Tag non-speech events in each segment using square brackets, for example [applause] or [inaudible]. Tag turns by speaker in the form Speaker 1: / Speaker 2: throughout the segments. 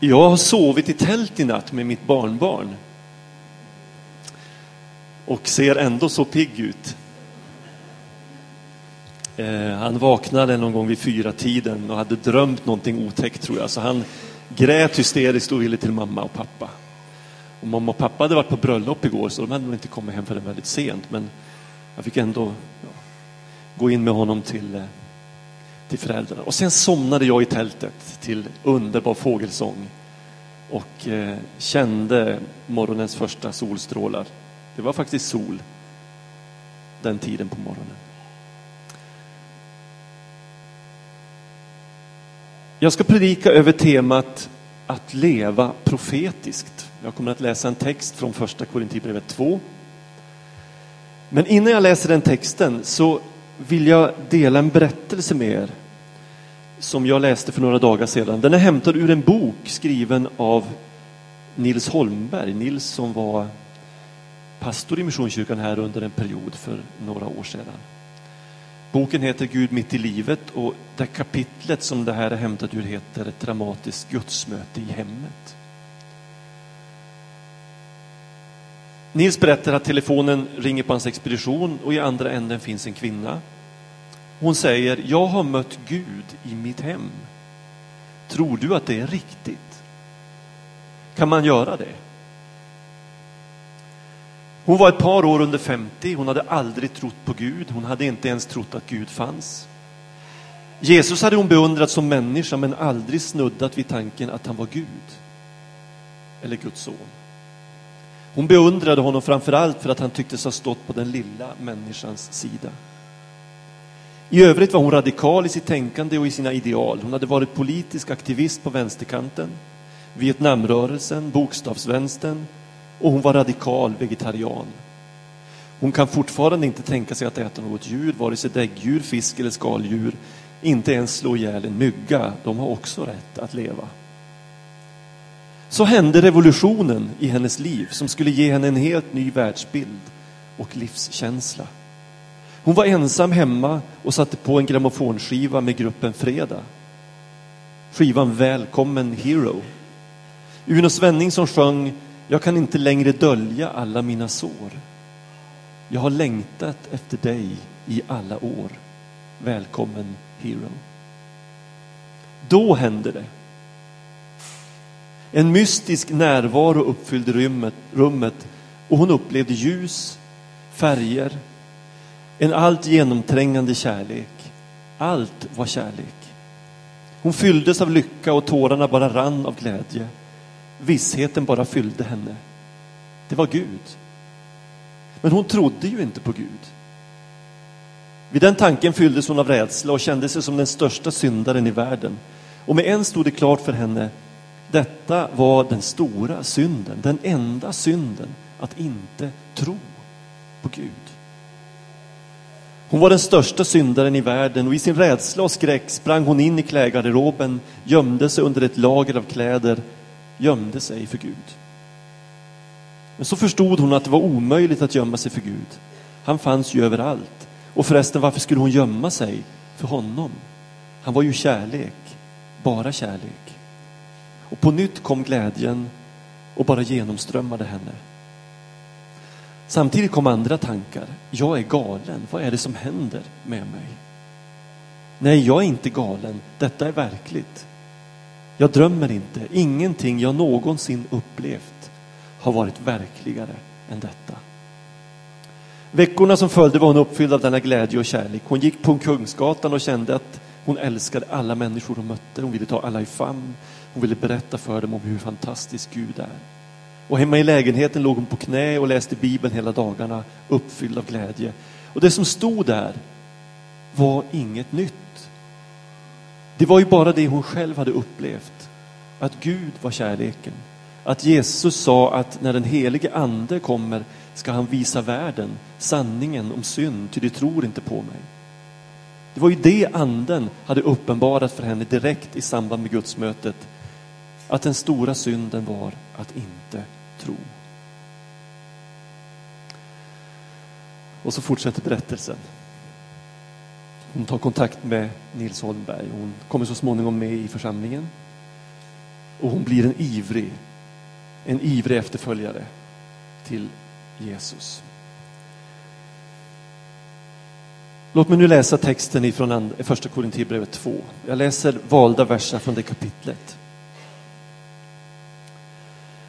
Speaker 1: Jag har sovit i tält i natt med mitt barnbarn. Och ser ändå så pigg ut. Eh, han vaknade någon gång vid fyra tiden och hade drömt någonting otäckt tror jag. Så han grät hysteriskt och ville till mamma och pappa. Och mamma och pappa hade varit på bröllop igår så de hade nog inte kommit hem förrän väldigt sent. Men jag fick ändå ja, gå in med honom till, eh, till föräldrarna. Och sen somnade jag i tältet till underbar fågelsång och eh, kände morgonens första solstrålar. Det var faktiskt sol den tiden på morgonen. Jag ska predika över temat att leva profetiskt. Jag kommer att läsa en text från första Korinthierbrevet 2. Men innan jag läser den texten så vill jag dela en berättelse med er som jag läste för några dagar sedan. Den är hämtad ur en bok skriven av Nils Holmberg. Nils som var pastor i Missionskyrkan här under en period för några år sedan. Boken heter Gud mitt i livet och det kapitlet som det här är hämtat ur heter Ett dramatiskt gudsmöte i hemmet. Nils berättar att telefonen ringer på hans expedition och i andra änden finns en kvinna. Hon säger, jag har mött Gud i mitt hem. Tror du att det är riktigt? Kan man göra det? Hon var ett par år under 50, hon hade aldrig trott på Gud, hon hade inte ens trott att Gud fanns. Jesus hade hon beundrat som människa men aldrig snuddat vid tanken att han var Gud. Eller Guds son. Hon beundrade honom framför allt för att han tycktes ha stått på den lilla människans sida. I övrigt var hon radikal i sitt tänkande och i sina ideal. Hon hade varit politisk aktivist på vänsterkanten, Vietnamrörelsen, bokstavsvänstern och hon var radikal vegetarian. Hon kan fortfarande inte tänka sig att äta något djur, vare sig däggdjur, fisk eller skaldjur. Inte ens slå ihjäl en mygga. De har också rätt att leva. Så hände revolutionen i hennes liv som skulle ge henne en helt ny världsbild och livskänsla. Hon var ensam hemma och satte på en grammofonskiva med gruppen Fredag. Skivan Välkommen Hero. Uno Svenning som sjöng Jag kan inte längre dölja alla mina sår. Jag har längtat efter dig i alla år. Välkommen Hero. Då hände det. En mystisk närvaro uppfyllde rummet, rummet och hon upplevde ljus, färger, en allt genomträngande kärlek. Allt var kärlek. Hon fylldes av lycka och tårarna bara rann av glädje. Vissheten bara fyllde henne. Det var Gud. Men hon trodde ju inte på Gud. Vid den tanken fylldes hon av rädsla och kände sig som den största syndaren i världen. Och med en stod det klart för henne, detta var den stora synden, den enda synden, att inte tro på Gud. Hon var den största syndaren i världen och i sin rädsla och skräck sprang hon in i klädgarderoben, gömde sig under ett lager av kläder, gömde sig för Gud. Men så förstod hon att det var omöjligt att gömma sig för Gud. Han fanns ju överallt. Och förresten, varför skulle hon gömma sig för honom? Han var ju kärlek, bara kärlek. Och på nytt kom glädjen och bara genomströmmade henne. Samtidigt kom andra tankar. Jag är galen. Vad är det som händer med mig? Nej, jag är inte galen. Detta är verkligt. Jag drömmer inte. Ingenting jag någonsin upplevt har varit verkligare än detta. Veckorna som följde var hon uppfylld av denna glädje och kärlek. Hon gick på Kungsgatan och kände att hon älskade alla människor hon mötte. Hon ville ta alla i famn. Hon ville berätta för dem om hur fantastisk Gud är. Och hemma i lägenheten låg hon på knä och läste Bibeln hela dagarna, uppfylld av glädje. Och det som stod där var inget nytt. Det var ju bara det hon själv hade upplevt. Att Gud var kärleken. Att Jesus sa att när den helige ande kommer ska han visa världen sanningen om synd, ty de tror inte på mig. Det var ju det anden hade uppenbarat för henne direkt i samband med gudsmötet. Att den stora synden var att inte tro. Och så fortsätter berättelsen. Hon tar kontakt med Nils Holmberg. Hon kommer så småningom med i församlingen. Och hon blir en ivrig, en ivrig efterföljare till Jesus. Låt mig nu läsa texten ifrån första Korinthierbrevet 2. Jag läser valda verser från det kapitlet.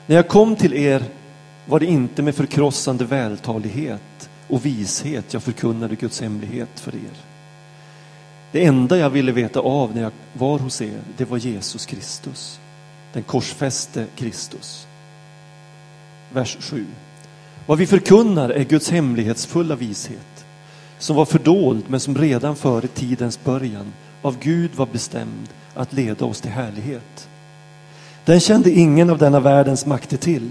Speaker 1: När jag kom till er var det inte med förkrossande vältalighet och vishet jag förkunnade Guds hemlighet för er. Det enda jag ville veta av när jag var hos er, det var Jesus Kristus, den korsfäste Kristus. Vers 7. Vad vi förkunnar är Guds hemlighetsfulla vishet, som var fördold men som redan före tidens början av Gud var bestämd att leda oss till härlighet. Den kände ingen av denna världens makter till.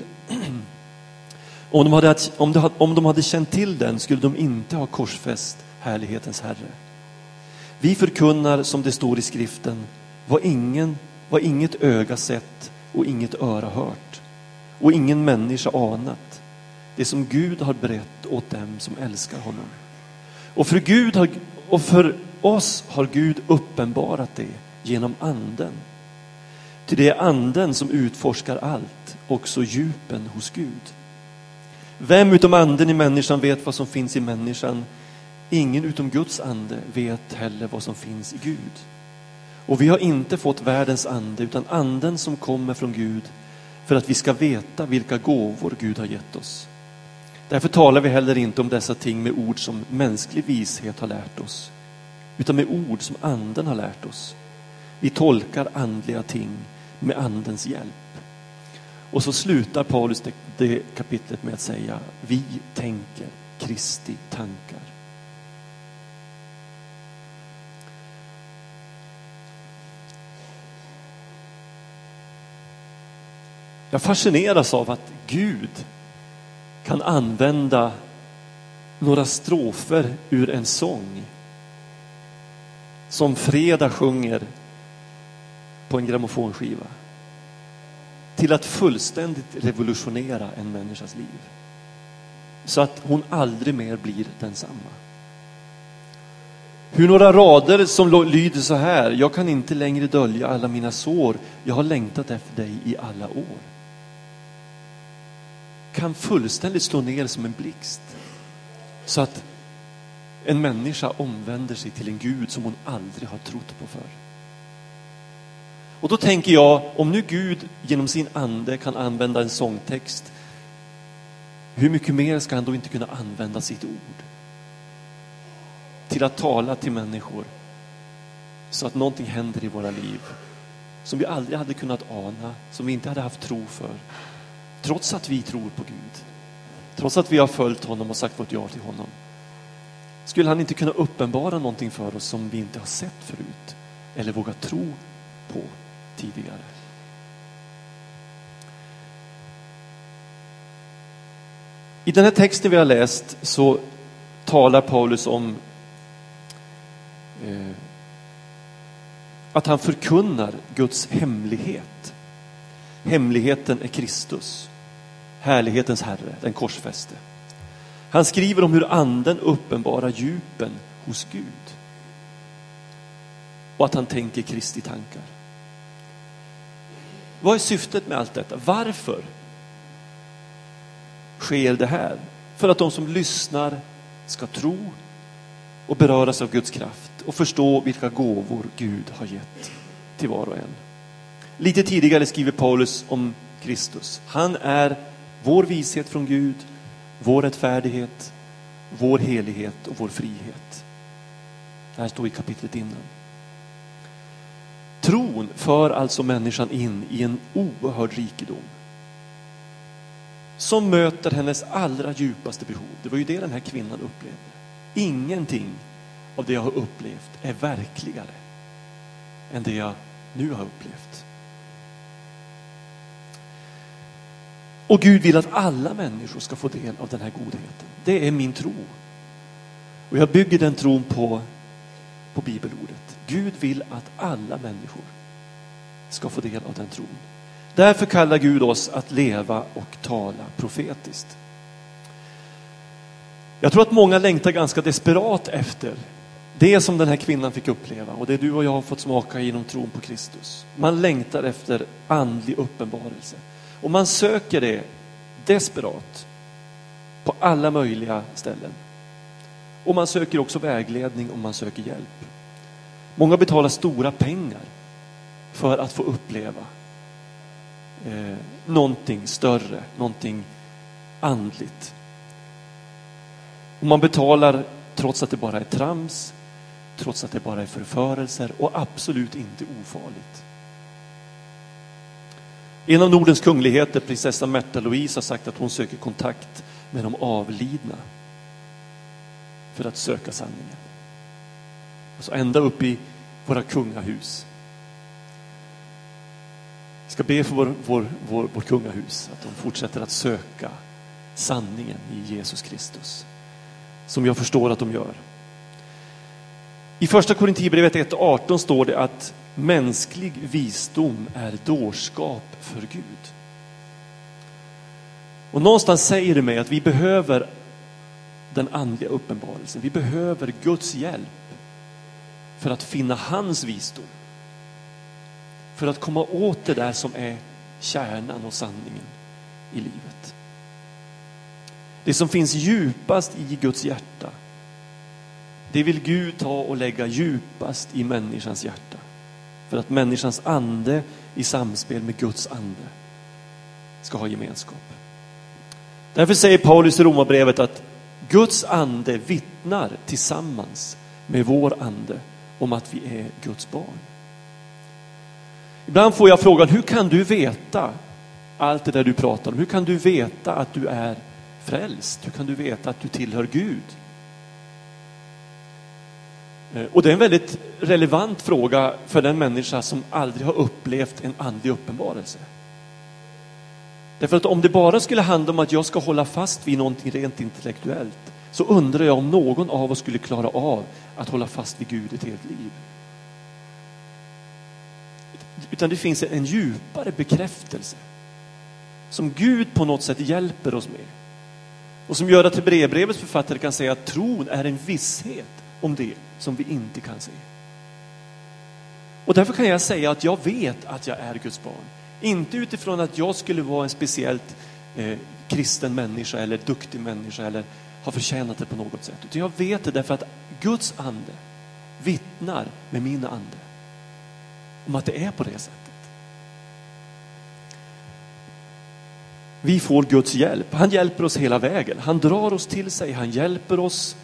Speaker 1: Om de, hade, om, de, om de hade känt till den skulle de inte ha korsfäst härlighetens Herre. Vi förkunnar som det står i skriften vad, ingen, vad inget öga sett och inget öra hört och ingen människa anat. Det som Gud har berett åt dem som älskar honom. Och för, Gud har, och för oss har Gud uppenbarat det genom anden. Ty det är anden som utforskar allt, också djupen hos Gud. Vem utom anden i människan vet vad som finns i människan? Ingen utom Guds ande vet heller vad som finns i Gud. Och vi har inte fått världens ande, utan anden som kommer från Gud för att vi ska veta vilka gåvor Gud har gett oss. Därför talar vi heller inte om dessa ting med ord som mänsklig vishet har lärt oss, utan med ord som anden har lärt oss. Vi tolkar andliga ting med andens hjälp. Och så slutar Paulus det, det kapitlet med att säga, vi tänker Kristi tankar. Jag fascineras av att Gud kan använda några strofer ur en sång som Freda sjunger på en grammofonskiva till att fullständigt revolutionera en människas liv. Så att hon aldrig mer blir densamma. Hur några rader som lyder så här, jag kan inte längre dölja alla mina sår, jag har längtat efter dig i alla år. Kan fullständigt slå ner som en blixt. Så att en människa omvänder sig till en Gud som hon aldrig har trott på förr. Och då tänker jag, om nu Gud genom sin ande kan använda en sångtext, hur mycket mer ska han då inte kunna använda sitt ord? Till att tala till människor så att någonting händer i våra liv som vi aldrig hade kunnat ana, som vi inte hade haft tro för. Trots att vi tror på Gud. Trots att vi har följt honom och sagt vårt ja till honom. Skulle han inte kunna uppenbara någonting för oss som vi inte har sett förut eller vågat tro på? Tidigare. I den här texten vi har läst så talar Paulus om eh, att han förkunnar Guds hemlighet. Hemligheten är Kristus, härlighetens Herre, den korsfäste. Han skriver om hur anden uppenbarar djupen hos Gud och att han tänker Kristi tankar. Vad är syftet med allt detta? Varför sker det här? För att de som lyssnar ska tro och beröras av Guds kraft och förstå vilka gåvor Gud har gett till var och en. Lite tidigare skriver Paulus om Kristus. Han är vår vishet från Gud, vår rättfärdighet, vår helighet och vår frihet. Det här står i kapitlet innan. Tron för alltså människan in i en oerhörd rikedom. Som möter hennes allra djupaste behov. Det var ju det den här kvinnan upplevde. Ingenting av det jag har upplevt är verkligare än det jag nu har upplevt. Och Gud vill att alla människor ska få del av den här godheten. Det är min tro. Och jag bygger den tron på, på bibelordet. Gud vill att alla människor ska få del av den tron. Därför kallar Gud oss att leva och tala profetiskt. Jag tror att många längtar ganska desperat efter det som den här kvinnan fick uppleva och det du och jag har fått smaka genom tron på Kristus. Man längtar efter andlig uppenbarelse. Och man söker det desperat på alla möjliga ställen. Och man söker också vägledning och man söker hjälp. Många betalar stora pengar för att få uppleva eh, någonting större, någonting andligt. Och man betalar trots att det bara är trams, trots att det bara är förförelser och absolut inte ofarligt. En av Nordens kungligheter, prinsessa Märta Louise, har sagt att hon söker kontakt med de avlidna för att söka sanningen. Alltså ända upp i våra kungahus. Jag ska be för vår, vår, vår, vårt kungahus att de fortsätter att söka sanningen i Jesus Kristus. Som jag förstår att de gör. I första Korintierbrevet 1.18 står det att mänsklig visdom är dårskap för Gud. Och någonstans säger det mig att vi behöver den andliga uppenbarelsen. Vi behöver Guds hjälp för att finna hans visdom. För att komma åt det där som är kärnan och sanningen i livet. Det som finns djupast i Guds hjärta. Det vill Gud ta och lägga djupast i människans hjärta. För att människans ande i samspel med Guds ande ska ha gemenskap. Därför säger Paulus i Romarbrevet att Guds ande vittnar tillsammans med vår ande om att vi är Guds barn. Ibland får jag frågan, hur kan du veta allt det där du pratar om? Hur kan du veta att du är frälst? Hur kan du veta att du tillhör Gud? Eh, och det är en väldigt relevant fråga för den människa som aldrig har upplevt en andlig uppenbarelse. Därför att om det bara skulle handla om att jag ska hålla fast vid någonting rent intellektuellt så undrar jag om någon av oss skulle klara av att hålla fast vid Gud ett helt liv. Utan det finns en djupare bekräftelse som Gud på något sätt hjälper oss med. Och som gör att Hebreerbrevets författare kan säga att tron är en visshet om det som vi inte kan se. Och därför kan jag säga att jag vet att jag är Guds barn. Inte utifrån att jag skulle vara en speciellt eh, kristen människa eller duktig människa eller har förtjänat det på något sätt. Utan jag vet det därför att Guds ande vittnar med min ande om att det är på det sättet. Vi får Guds hjälp. Han hjälper oss hela vägen. Han drar oss till sig. Han hjälper oss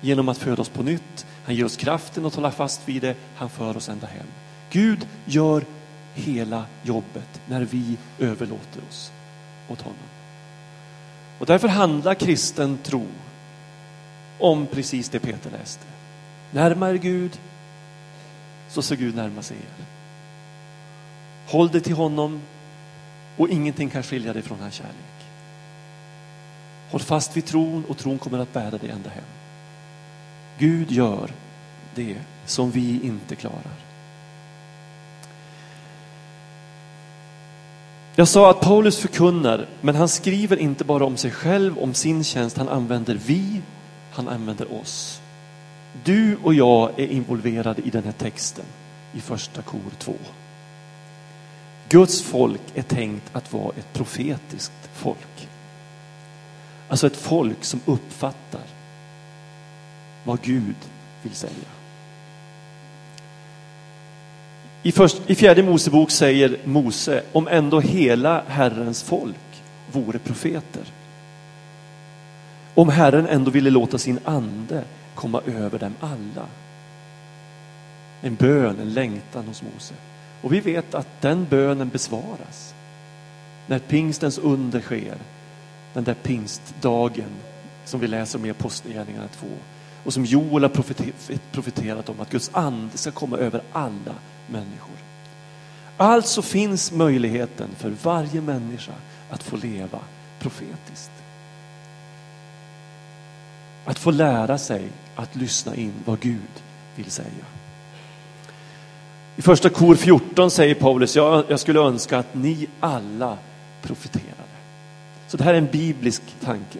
Speaker 1: genom att föda oss på nytt. Han ger oss kraften att hålla fast vid det. Han för oss ända hem. Gud gör hela jobbet när vi överlåter oss åt honom. Och därför handlar kristen tro om precis det Peter läste. Närmare Gud så ska Gud närma sig er. Håll dig till honom och ingenting kan skilja dig från hans kärlek. Håll fast vid tron och tron kommer att bära dig ända hem. Gud gör det som vi inte klarar. Jag sa att Paulus förkunnar, men han skriver inte bara om sig själv, om sin tjänst. Han använder vi, han använder oss. Du och jag är involverade i den här texten i första kor 2. Guds folk är tänkt att vara ett profetiskt folk. Alltså ett folk som uppfattar vad Gud vill säga. I, först, I fjärde Mosebok säger Mose, om ändå hela Herrens folk vore profeter. Om Herren ändå ville låta sin ande komma över dem alla. En bön, en längtan hos Mose. Och vi vet att den bönen besvaras. När pingstens under sker, den där pingstdagen som vi läser om i Apostlagärningarna 2 och som Joel har profeterat om att Guds ande ska komma över alla människor. Alltså finns möjligheten för varje människa att få leva profetiskt. Att få lära sig att lyssna in vad Gud vill säga. I första kor 14 säger Paulus, jag, jag skulle önska att ni alla profeterade. Så det här är en biblisk tanke.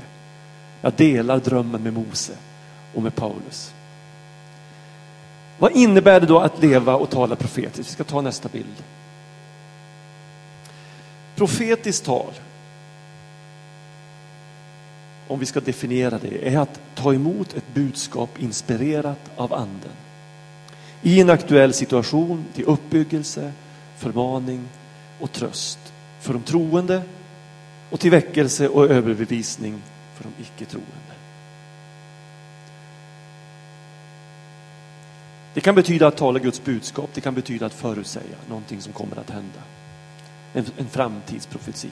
Speaker 1: Jag delar drömmen med Mose och med Paulus. Vad innebär det då att leva och tala profetiskt? Vi ska ta nästa bild. Profetiskt tal, om vi ska definiera det, är att ta emot ett budskap inspirerat av anden. I en aktuell situation till uppbyggelse, förmaning och tröst för de troende och till väckelse och överbevisning för de icke-troende. Det kan betyda att tala Guds budskap, det kan betyda att förutsäga någonting som kommer att hända. En, en framtidsprofetia.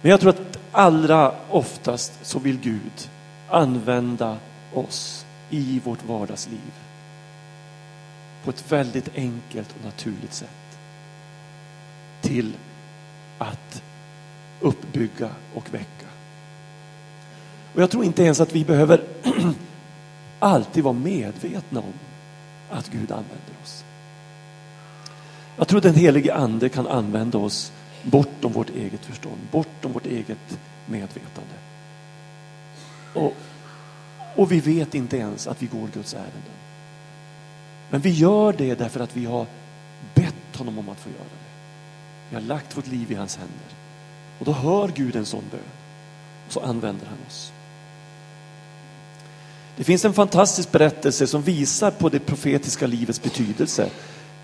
Speaker 1: Men jag tror att allra oftast så vill Gud använda oss i vårt vardagsliv på ett väldigt enkelt och naturligt sätt till att uppbygga och väcka. Och jag tror inte ens att vi behöver [clears throat] alltid vara medvetna om att Gud använder oss. Jag tror den helige ande kan använda oss bortom vårt eget förstånd, bortom vårt eget medvetande. Och, och vi vet inte ens att vi går Guds ärenden. Men vi gör det därför att vi har bett honom om att få göra det. Vi har lagt vårt liv i hans händer. Och då hör Gud en sån bön. Och så använder han oss. Det finns en fantastisk berättelse som visar på det profetiska livets betydelse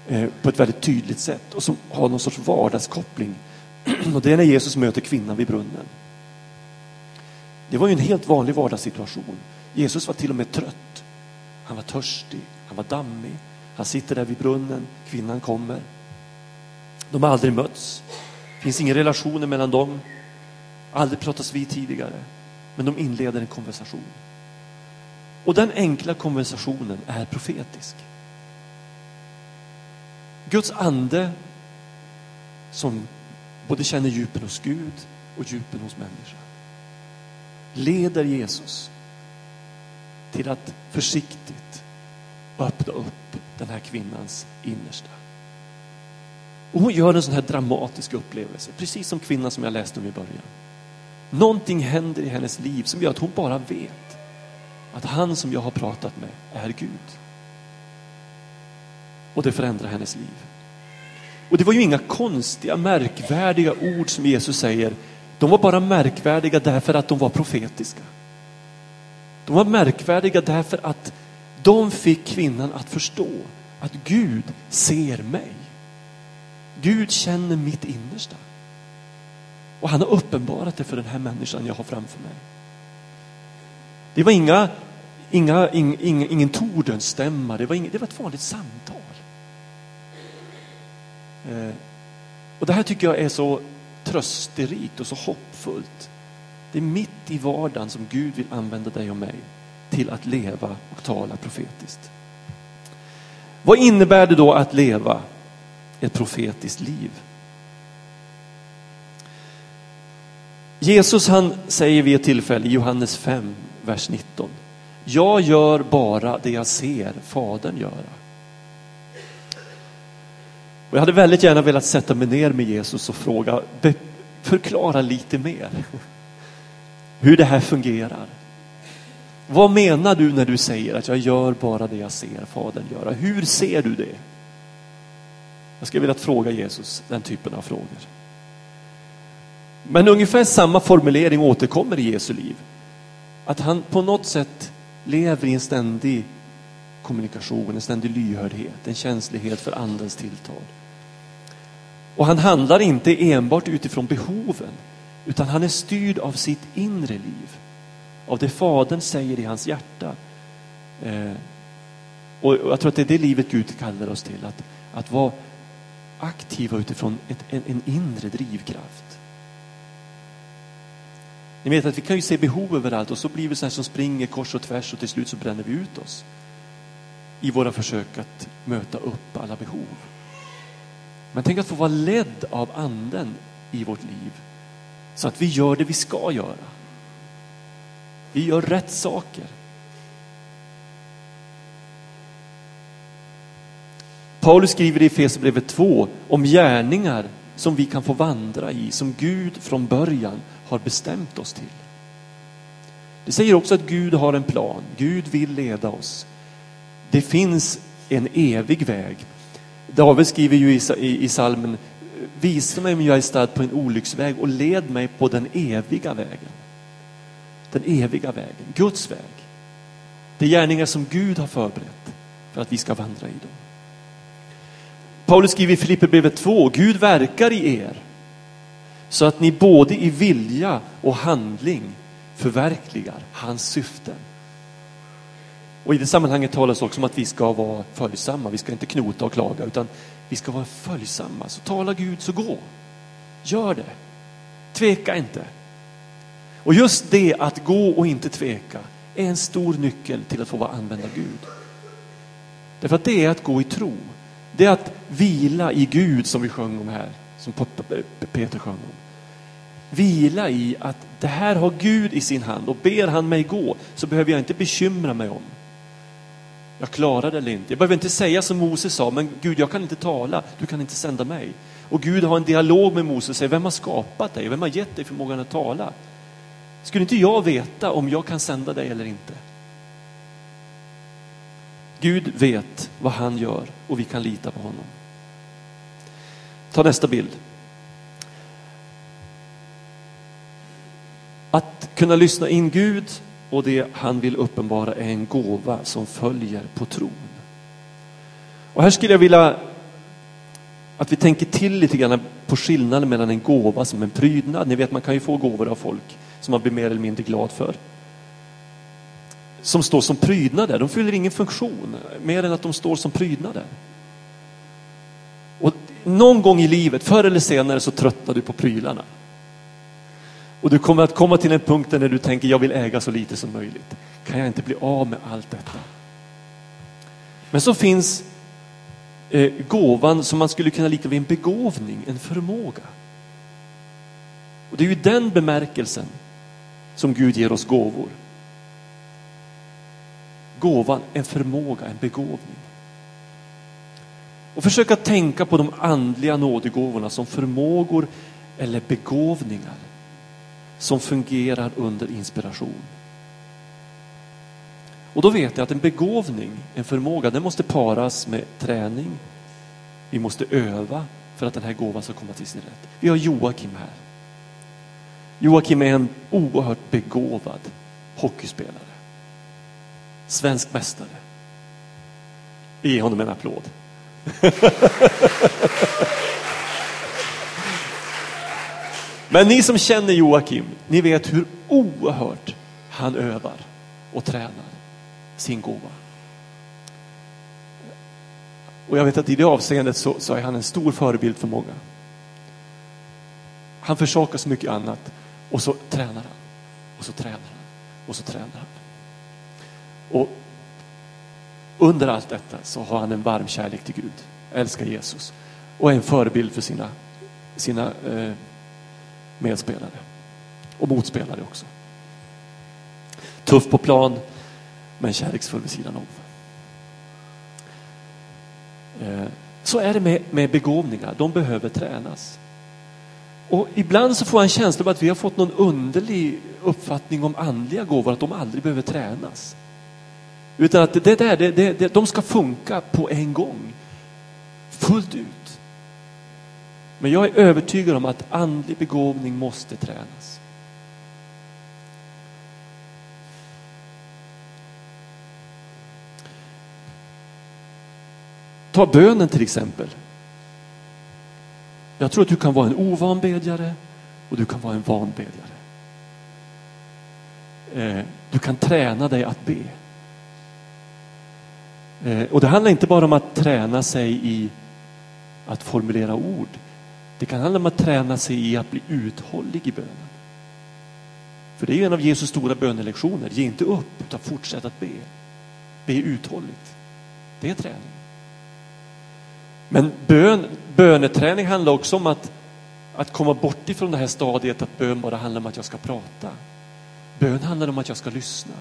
Speaker 1: eh, på ett väldigt tydligt sätt och som har någon sorts vardagskoppling. [clears throat] Och det är när Jesus möter kvinnan vid brunnen. Det var ju en helt vanlig vardagssituation. Jesus var till och med trött. Han var törstig, han var dammig. Han sitter där vid brunnen, kvinnan kommer. De har aldrig mötts. Det finns inga relationer mellan dem. Aldrig pratats vid tidigare. Men de inleder en konversation. Och den enkla konversationen är profetisk. Guds ande som både känner djupen hos Gud och djupen hos människan leder Jesus till att försiktigt öppna upp den här kvinnans innersta. Och hon gör en sån här dramatisk upplevelse, precis som kvinnan som jag läste om i början. Någonting händer i hennes liv som gör att hon bara vet att han som jag har pratat med är Gud. Och det förändrar hennes liv. Och det var ju inga konstiga, märkvärdiga ord som Jesus säger. De var bara märkvärdiga därför att de var profetiska. De var märkvärdiga därför att de fick kvinnan att förstå att Gud ser mig. Gud känner mitt innersta. Och han har uppenbarat det för den här människan jag har framför mig. Det var inga, inga, ing, ing, ingen tordenstämma, det var, ing, det var ett vanligt samtal. Eh, och det här tycker jag är så trösterikt och så hoppfullt. Det är mitt i vardagen som Gud vill använda dig och mig till att leva och tala profetiskt. Vad innebär det då att leva ett profetiskt liv? Jesus han säger vid ett tillfälle i Johannes 5, vers 19. Jag gör bara det jag ser Fadern göra. Och jag hade väldigt gärna velat sätta mig ner med Jesus och fråga, förklara lite mer hur det här fungerar. Vad menar du när du säger att jag gör bara det jag ser Fadern göra? Hur ser du det? Jag skulle vilja fråga Jesus den typen av frågor. Men ungefär samma formulering återkommer i Jesu liv. Att han på något sätt lever i en ständig kommunikation, en ständig lyhördhet, en känslighet för andens tilltal. Och han handlar inte enbart utifrån behoven, utan han är styrd av sitt inre liv. Av det Fadern säger i hans hjärta. Eh, och jag tror att det är det livet Gud kallar oss till, att, att vara aktiva utifrån ett, en, en inre drivkraft. Ni vet att vi kan ju se behov överallt och så blir vi så här som springer kors och tvärs och till slut så bränner vi ut oss. I våra försök att möta upp alla behov. Men tänk att få vara ledd av anden i vårt liv. Så att vi gör det vi ska göra. Vi gör rätt saker. Paulus skriver i Efesierbrevet 2 om gärningar som vi kan få vandra i, som Gud från början har bestämt oss till. Det säger också att Gud har en plan. Gud vill leda oss. Det finns en evig väg. David skriver ju i, i, i salmen, visa mig om jag är stad på en olycksväg och led mig på den eviga vägen. Den eviga vägen, Guds väg. Det är gärningar som Gud har förberett för att vi ska vandra i dem. Paulus skriver i Filipperbrevet 2, Gud verkar i er så att ni både i vilja och handling förverkligar hans syften. Och i det sammanhanget talas också om att vi ska vara följsamma, vi ska inte knota och klaga utan vi ska vara följsamma. Så tala Gud så gå. Gör det. Tveka inte. Och just det att gå och inte tveka är en stor nyckel till att få vara använd av Gud. Därför att det är att gå i tro. Det är att vila i Gud som vi sjöng om här, som Peter sjöng om. Vila i att det här har Gud i sin hand och ber han mig gå så behöver jag inte bekymra mig om jag klarar det eller inte. Jag behöver inte säga som Moses sa, men Gud jag kan inte tala, du kan inte sända mig. Och Gud har en dialog med Moses och säger, vem har skapat dig? Vem har gett dig förmågan att tala? Skulle inte jag veta om jag kan sända dig eller inte? Gud vet vad han gör och vi kan lita på honom. Ta nästa bild. Att kunna lyssna in Gud och det han vill uppenbara är en gåva som följer på tron. Och här skulle jag vilja att vi tänker till lite grann på skillnaden mellan en gåva som en prydnad. Ni vet man kan ju få gåvor av folk som man blir mer eller mindre glad för. Som står som prydnader. De fyller ingen funktion mer än att de står som prydnader. Någon gång i livet, förr eller senare, så tröttnar du på prylarna. Och du kommer att komma till en punkt där du tänker, jag vill äga så lite som möjligt. Kan jag inte bli av med allt detta? Men så finns eh, gåvan som man skulle kunna lika vid en begåvning, en förmåga. Och det är ju den bemärkelsen som Gud ger oss gåvor. Gåvan, en förmåga, en begåvning. Och försöka tänka på de andliga nådegåvorna som förmågor eller begåvningar som fungerar under inspiration. Och då vet jag att en begåvning, en förmåga, den måste paras med träning. Vi måste öva för att den här gåvan ska komma till sin rätt. Vi har Joakim här. Joakim är en oerhört begåvad hockeyspelare. Svensk mästare. Vi ger honom en applåd. Men ni som känner Joakim, ni vet hur oerhört han övar och tränar sin gåva. Och jag vet att i det avseendet så, så är han en stor förebild för många. Han försakar så mycket annat och så tränar han. Och så tränar han. Och så tränar han. Och under allt detta så har han en varm kärlek till Gud. Älskar Jesus. Och är en förebild för sina, sina eh, medspelare och motspelare också. Tuff på plan, men kärleksfull vid sidan om. Eh, så är det med, med begåvningar, de behöver tränas. Och ibland så får jag en känsla av att vi har fått någon underlig uppfattning om andliga gåvor, att de aldrig behöver tränas. Utan att det där, det, det, de ska funka på en gång, fullt ut. Men jag är övertygad om att andlig begåvning måste tränas. Ta bönen till exempel. Jag tror att du kan vara en ovan bedjare och du kan vara en van bedjare. Eh, du kan träna dig att be. Eh, och det handlar inte bara om att träna sig i att formulera ord. Det kan handla om att träna sig i att bli uthållig i bönen. För det är en av Jesus stora bönelektioner. Ge inte upp, utan fortsätt att be. Be uthålligt. Det är träning. Men bön, böneträning handlar också om att, att komma bort ifrån det här stadiet att bön bara handlar om att jag ska prata. Bön handlar om att jag ska lyssna.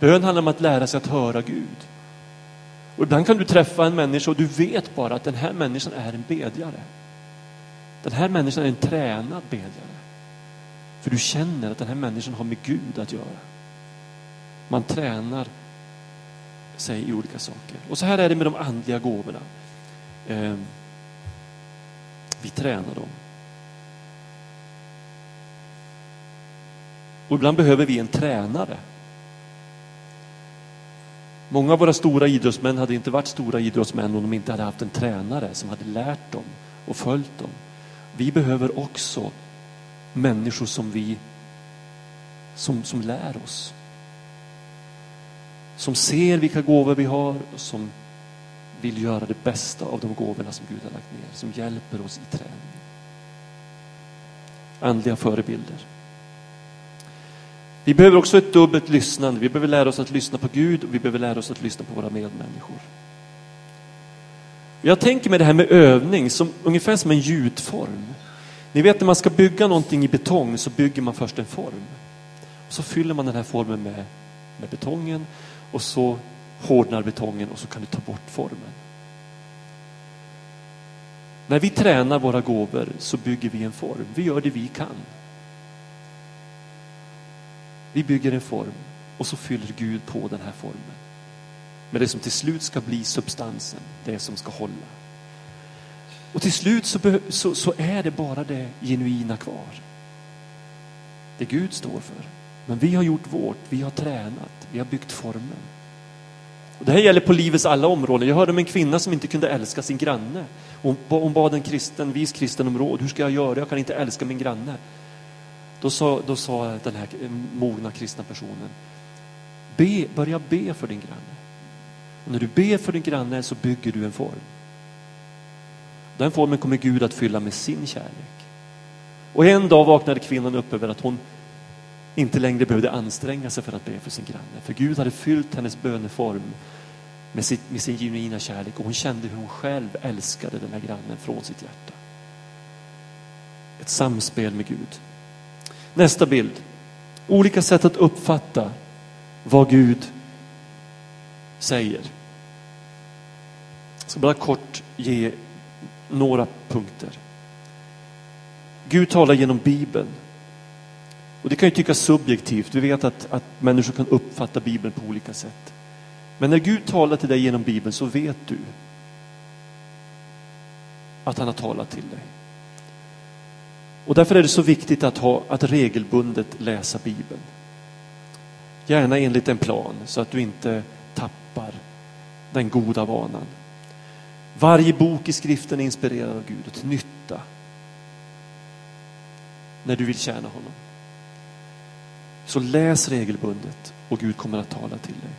Speaker 1: Bön handlar om att lära sig att höra Gud. Och ibland kan du träffa en människa och du vet bara att den här människan är en bedjare. Den här människan är en tränad bedjare. För du känner att den här människan har med Gud att göra. Man tränar sig i olika saker. Och så här är det med de andliga gåvorna. Eh, vi tränar dem. Och ibland behöver vi en tränare. Många av våra stora idrottsmän hade inte varit stora idrottsmän om de inte hade haft en tränare som hade lärt dem och följt dem. Vi behöver också människor som vi som, som lär oss. Som ser vilka gåvor vi har och som vill göra det bästa av de gåvorna som Gud har lagt ner. Som hjälper oss i träningen. Andliga förebilder. Vi behöver också ett dubbelt lyssnande. Vi behöver lära oss att lyssna på Gud och vi behöver lära oss att lyssna på våra medmänniskor. Jag tänker mig det här med övning som ungefär som en gjutform. Ni vet när man ska bygga någonting i betong så bygger man först en form. Och så fyller man den här formen med, med betongen och så hårdnar betongen och så kan du ta bort formen. När vi tränar våra gåvor så bygger vi en form. Vi gör det vi kan. Vi bygger en form och så fyller Gud på den här formen. Men det som till slut ska bli substansen, det som ska hålla. Och till slut så, så, så är det bara det genuina kvar. Det Gud står för. Men vi har gjort vårt, vi har tränat, vi har byggt formen. Och det här gäller på livets alla områden. Jag hörde om en kvinna som inte kunde älska sin granne. Hon, hon bad en kristen, vis kristen om råd. Hur ska jag göra? Jag kan inte älska min granne. Då sa, då sa den här mogna kristna personen, be, börja be för din granne. Och när du ber för din granne så bygger du en form. Den formen kommer Gud att fylla med sin kärlek. Och en dag vaknade kvinnan upp över att hon inte längre behövde anstränga sig för att be för sin granne. För Gud hade fyllt hennes böneform med, sitt, med sin genuina kärlek och hon kände hur hon själv älskade den här grannen från sitt hjärta. Ett samspel med Gud. Nästa bild. Olika sätt att uppfatta vad Gud säger. Jag ska bara kort ge några punkter. Gud talar genom Bibeln. Och det kan ju tyckas subjektivt. Vi vet att, att människor kan uppfatta Bibeln på olika sätt. Men när Gud talar till dig genom Bibeln så vet du att han har talat till dig. Och därför är det så viktigt att, ha, att regelbundet läsa Bibeln. Gärna enligt en plan så att du inte tappar den goda vanan. Varje bok i skriften är inspirerad av Gud och till nytta när du vill tjäna honom. Så läs regelbundet och Gud kommer att tala till dig.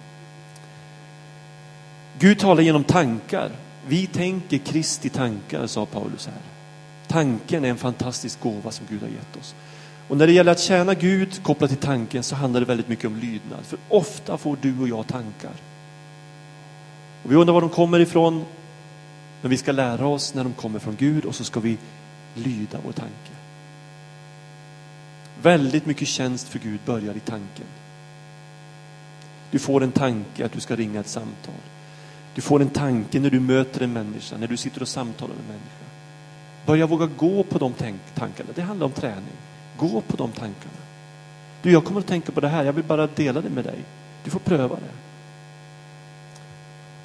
Speaker 1: Gud talar genom tankar. Vi tänker Kristi tankar, sa Paulus här. Tanken är en fantastisk gåva som Gud har gett oss. Och när det gäller att tjäna Gud kopplat till tanken så handlar det väldigt mycket om lydnad. För ofta får du och jag tankar. Och vi undrar var de kommer ifrån. Men vi ska lära oss när de kommer från Gud och så ska vi lyda vår tanke. Väldigt mycket tjänst för Gud börjar i tanken. Du får en tanke att du ska ringa ett samtal. Du får en tanke när du möter en människa, när du sitter och samtalar med en människa. Börja våga gå på de tankarna. Det handlar om träning. Gå på de tankarna. Du, jag kommer att tänka på det här. Jag vill bara dela det med dig. Du får pröva det.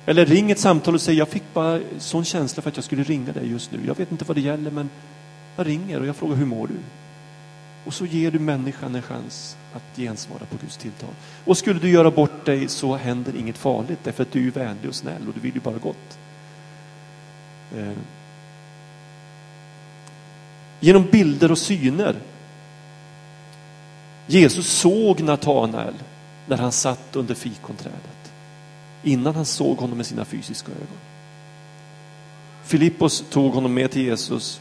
Speaker 1: Eller ring ett samtal och säg, jag fick bara sån känsla för att jag skulle ringa dig just nu. Jag vet inte vad det gäller, men jag ringer och jag frågar, hur mår du? Och så ger du människan en chans att gensvara på Guds tilltal. Och skulle du göra bort dig så händer inget farligt, därför att du är vänlig och snäll och du vill ju bara gott. Eh. Genom bilder och syner. Jesus såg Natanael när han satt under fikonträdet. Innan han såg honom med sina fysiska ögon. Filippos tog honom med till Jesus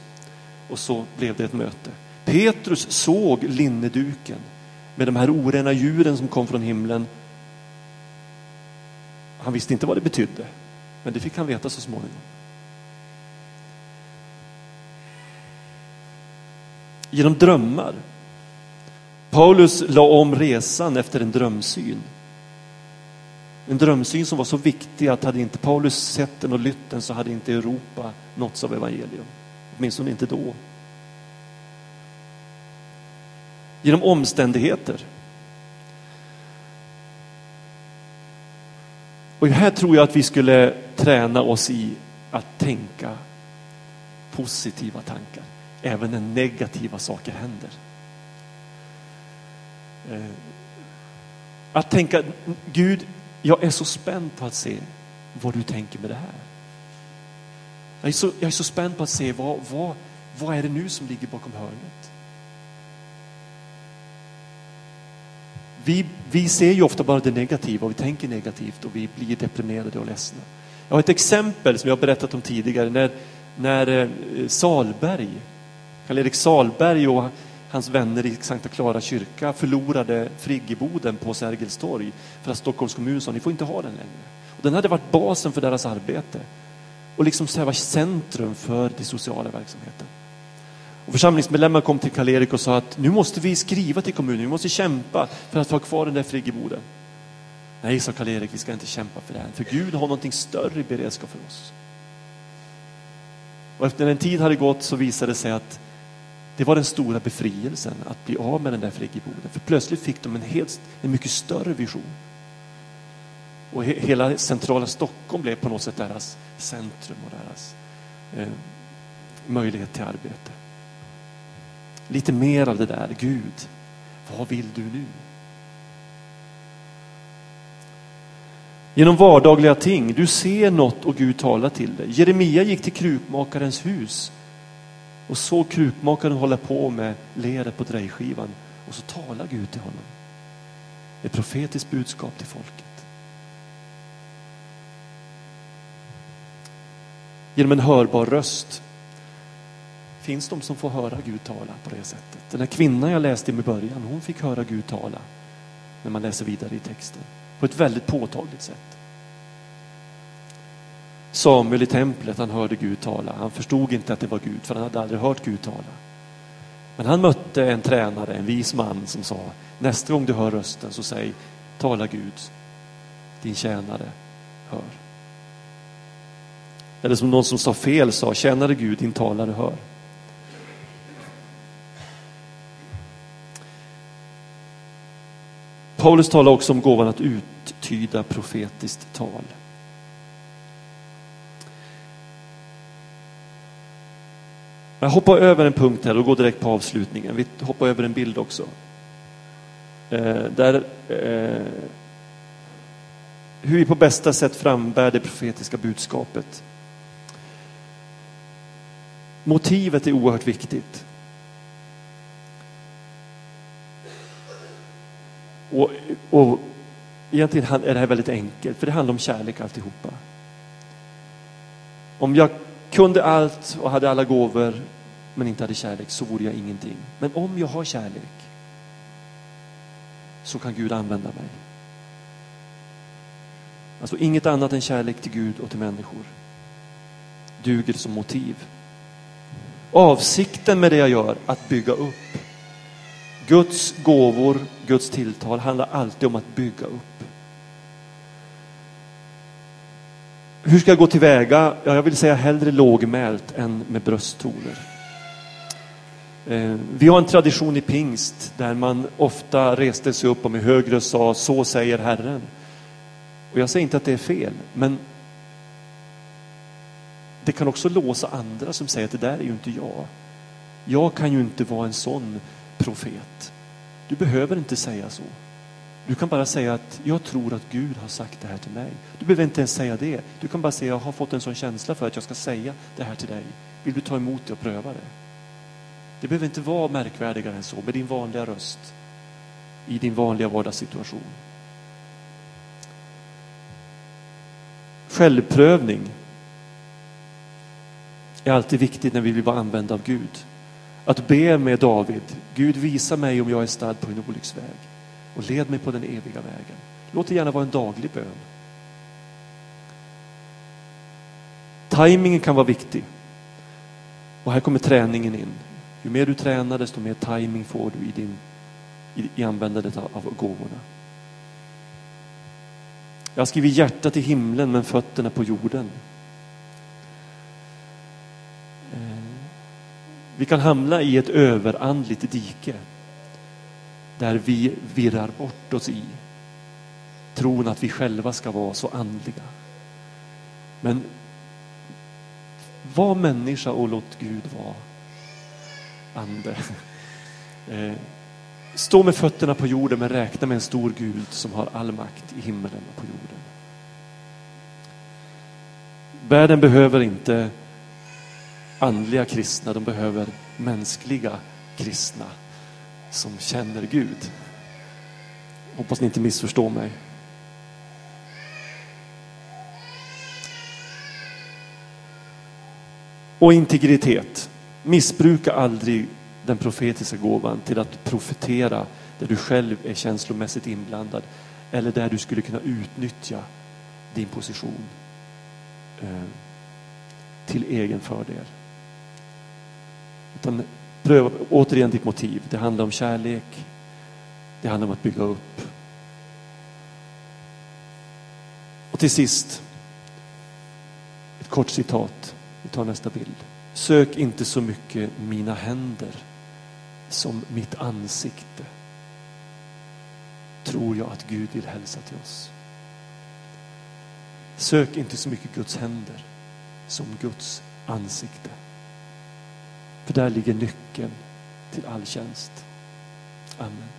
Speaker 1: och så blev det ett möte. Petrus såg linneduken med de här orena djuren som kom från himlen. Han visste inte vad det betydde, men det fick han veta så småningom. Genom drömmar. Paulus la om resan efter en drömsyn. En drömsyn som var så viktig att hade inte Paulus sett den och lytt den så hade inte Europa nåtts av evangelium. Åtminstone inte då. genom omständigheter. Och här tror jag att vi skulle träna oss i att tänka positiva tankar, även när negativa saker händer. Eh, att tänka, Gud, jag är så spänd på att se vad du tänker med det här. Jag är så, jag är så spänd på att se vad, vad, vad är det nu som ligger bakom hörnet. Vi, vi ser ju ofta bara det negativa och vi tänker negativt och vi blir deprimerade och ledsna. Jag har ett exempel som jag har berättat om tidigare när, när eh, Salberg, Karl-Erik Salberg och hans vänner i Sankta Clara kyrka förlorade friggeboden på Sergels torg för att Stockholms kommun sa ni får inte ha den längre. Och den hade varit basen för deras arbete och liksom var centrum för den sociala verksamheten. Och församlingsmedlemmar kom till Karl-Erik och sa att nu måste vi skriva till kommunen, vi måste kämpa för att ha kvar den där friggeboden. Nej, sa Karl-Erik, vi ska inte kämpa för det här, för Gud har någonting större i beredskap för oss. Och efter en tid hade gått så visade det sig att det var den stora befrielsen att bli av med den där friggeboden. För plötsligt fick de en, helt, en mycket större vision. Och he, hela centrala Stockholm blev på något sätt deras centrum och deras eh, möjlighet till arbete. Lite mer av det där, Gud, vad vill du nu? Genom vardagliga ting, du ser något och Gud talar till dig. Jeremia gick till krukmakarens hus och såg krukmakaren hålla på med leret på drejskivan och så talar Gud till honom. Ett profetiskt budskap till folket. Genom en hörbar röst finns de som får höra Gud tala på det sättet. Den här kvinnan jag läste i början, hon fick höra Gud tala när man läser vidare i texten på ett väldigt påtagligt sätt. Samuel i templet, han hörde Gud tala. Han förstod inte att det var Gud, för han hade aldrig hört Gud tala. Men han mötte en tränare, en vis man som sa, nästa gång du hör rösten så säg, tala Gud, din tjänare hör. Eller som någon som sa fel sa, tjänare Gud, din talare hör. Paulus talar också om gåvan att uttyda profetiskt tal. Jag hoppar över en punkt här och går direkt på avslutningen. Vi hoppar över en bild också. Eh, där, eh, hur vi på bästa sätt frambär det profetiska budskapet. Motivet är oerhört viktigt. Och, och egentligen är det här väldigt enkelt, för det handlar om kärlek alltihopa. Om jag kunde allt och hade alla gåvor men inte hade kärlek så vore jag ingenting. Men om jag har kärlek så kan Gud använda mig. Alltså inget annat än kärlek till Gud och till människor duger som motiv. Avsikten med det jag gör, att bygga upp. Guds gåvor, Guds tilltal handlar alltid om att bygga upp. Hur ska jag gå tillväga? Ja, jag vill säga hellre lågmält än med brösttoner. Eh, vi har en tradition i pingst där man ofta reste sig upp och med hög röst sa så säger Herren. Och jag säger inte att det är fel, men det kan också låsa andra som säger att det där är ju inte jag. Jag kan ju inte vara en sån profet. Du behöver inte säga så. Du kan bara säga att jag tror att Gud har sagt det här till mig. Du behöver inte ens säga det. Du kan bara säga jag har fått en sån känsla för att jag ska säga det här till dig. Vill du ta emot det och pröva det? Det behöver inte vara märkvärdigare än så med din vanliga röst i din vanliga vardagssituation. Självprövning är alltid viktigt när vi vill vara använda av Gud. Att be med David, Gud visa mig om jag är stad på en olycksväg och led mig på den eviga vägen. Låt det gärna vara en daglig bön. Timingen kan vara viktig. Och här kommer träningen in. Ju mer du tränar desto mer timing får du i, din, i, i användandet av, av gåvorna. Jag skriver hjärtat i himlen men fötterna på jorden. Eh, vi kan hamna i ett överandligt dike där vi virrar bort oss i tron att vi själva ska vara så andliga. Men var människa och låt Gud vara ande. Eh, stå med fötterna på jorden men räkna med en stor Gud som har all makt i himmelen och på jorden. Världen behöver inte andliga kristna, de behöver mänskliga kristna som känner Gud. Hoppas ni inte missförstår mig. Och integritet. Missbruka aldrig den profetiska gåvan till att profetera där du själv är känslomässigt inblandad eller där du skulle kunna utnyttja din position eh, till egen fördel. Utan pröva återigen ditt motiv. Det handlar om kärlek. Det handlar om att bygga upp. Och till sist, ett kort citat. Vi tar nästa bild. Sök inte så mycket mina händer som mitt ansikte. Tror jag att Gud vill hälsa till oss. Sök inte så mycket Guds händer som Guds ansikte. För där ligger nyckeln till all tjänst. Amen.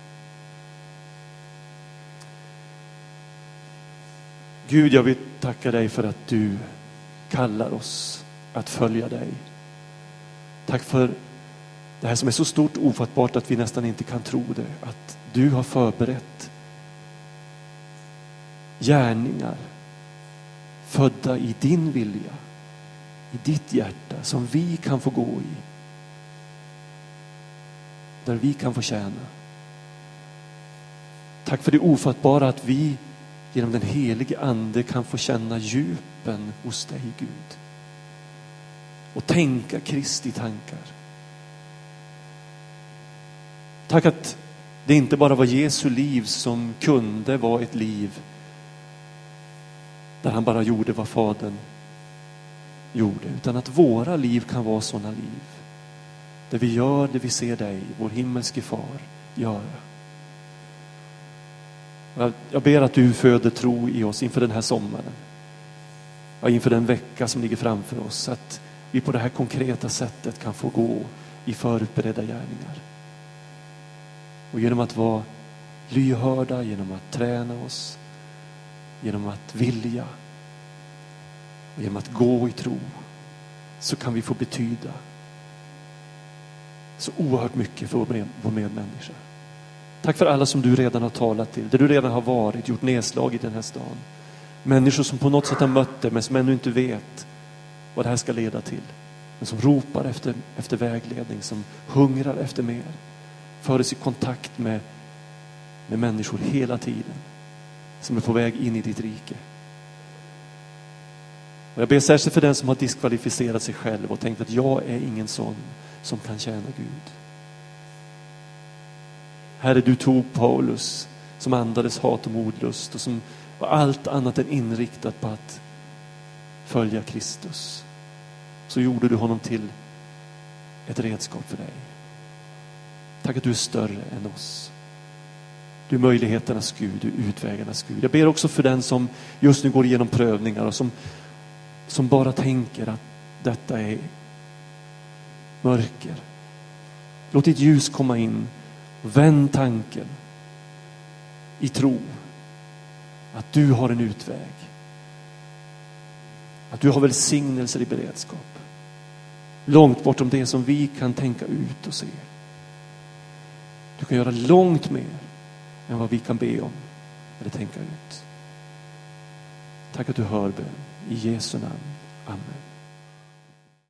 Speaker 1: Gud, jag vill tacka dig för att du kallar oss att följa dig. Tack för det här som är så stort och ofattbart att vi nästan inte kan tro det. Att du har förberett gärningar födda i din vilja, i ditt hjärta som vi kan få gå i. Där vi kan få tjäna. Tack för det ofattbara att vi genom den helige Ande kan få känna djupen hos dig Gud. Och tänka Kristi tankar. Tack att det inte bara var Jesu liv som kunde vara ett liv där han bara gjorde vad Fadern gjorde, utan att våra liv kan vara sådana liv. Där vi gör det vi ser dig, vår himmelske far, göra. Jag ber att du föder tro i oss inför den här sommaren. Ja, inför den vecka som ligger framför oss. Att vi på det här konkreta sättet kan få gå i förutberedda gärningar. Och genom att vara lyhörda, genom att träna oss, genom att vilja och genom att gå i tro så kan vi få betyda så oerhört mycket för vår medmänniska. Tack för alla som du redan har talat till, där du redan har varit, gjort nedslag i den här stan. Människor som på något sätt har mött dig men som ännu inte vet vad det här ska leda till. Men som ropar efter, efter vägledning, som hungrar efter mer. Föres i kontakt med, med människor hela tiden. Som är på väg in i ditt rike. Och jag ber särskilt för den som har diskvalificerat sig själv och tänkt att jag är ingen sån som kan tjäna Gud. Herre, du tog Paulus som andades hat och modlust och som var allt annat än inriktat på att följa Kristus. Så gjorde du honom till ett redskap för dig. Tack att du är större än oss. Du är möjligheternas Gud, du är utvägarnas Gud. Jag ber också för den som just nu går igenom prövningar och som, som bara tänker att detta är mörker. Låt ditt ljus komma in Vänd tanken i tro att du har en utväg. Att du har välsignelser i beredskap. Långt bortom det som vi kan tänka ut och se. Du kan göra långt mer än vad vi kan be om eller tänka ut. Tack att du hör bön. I Jesu namn. Amen.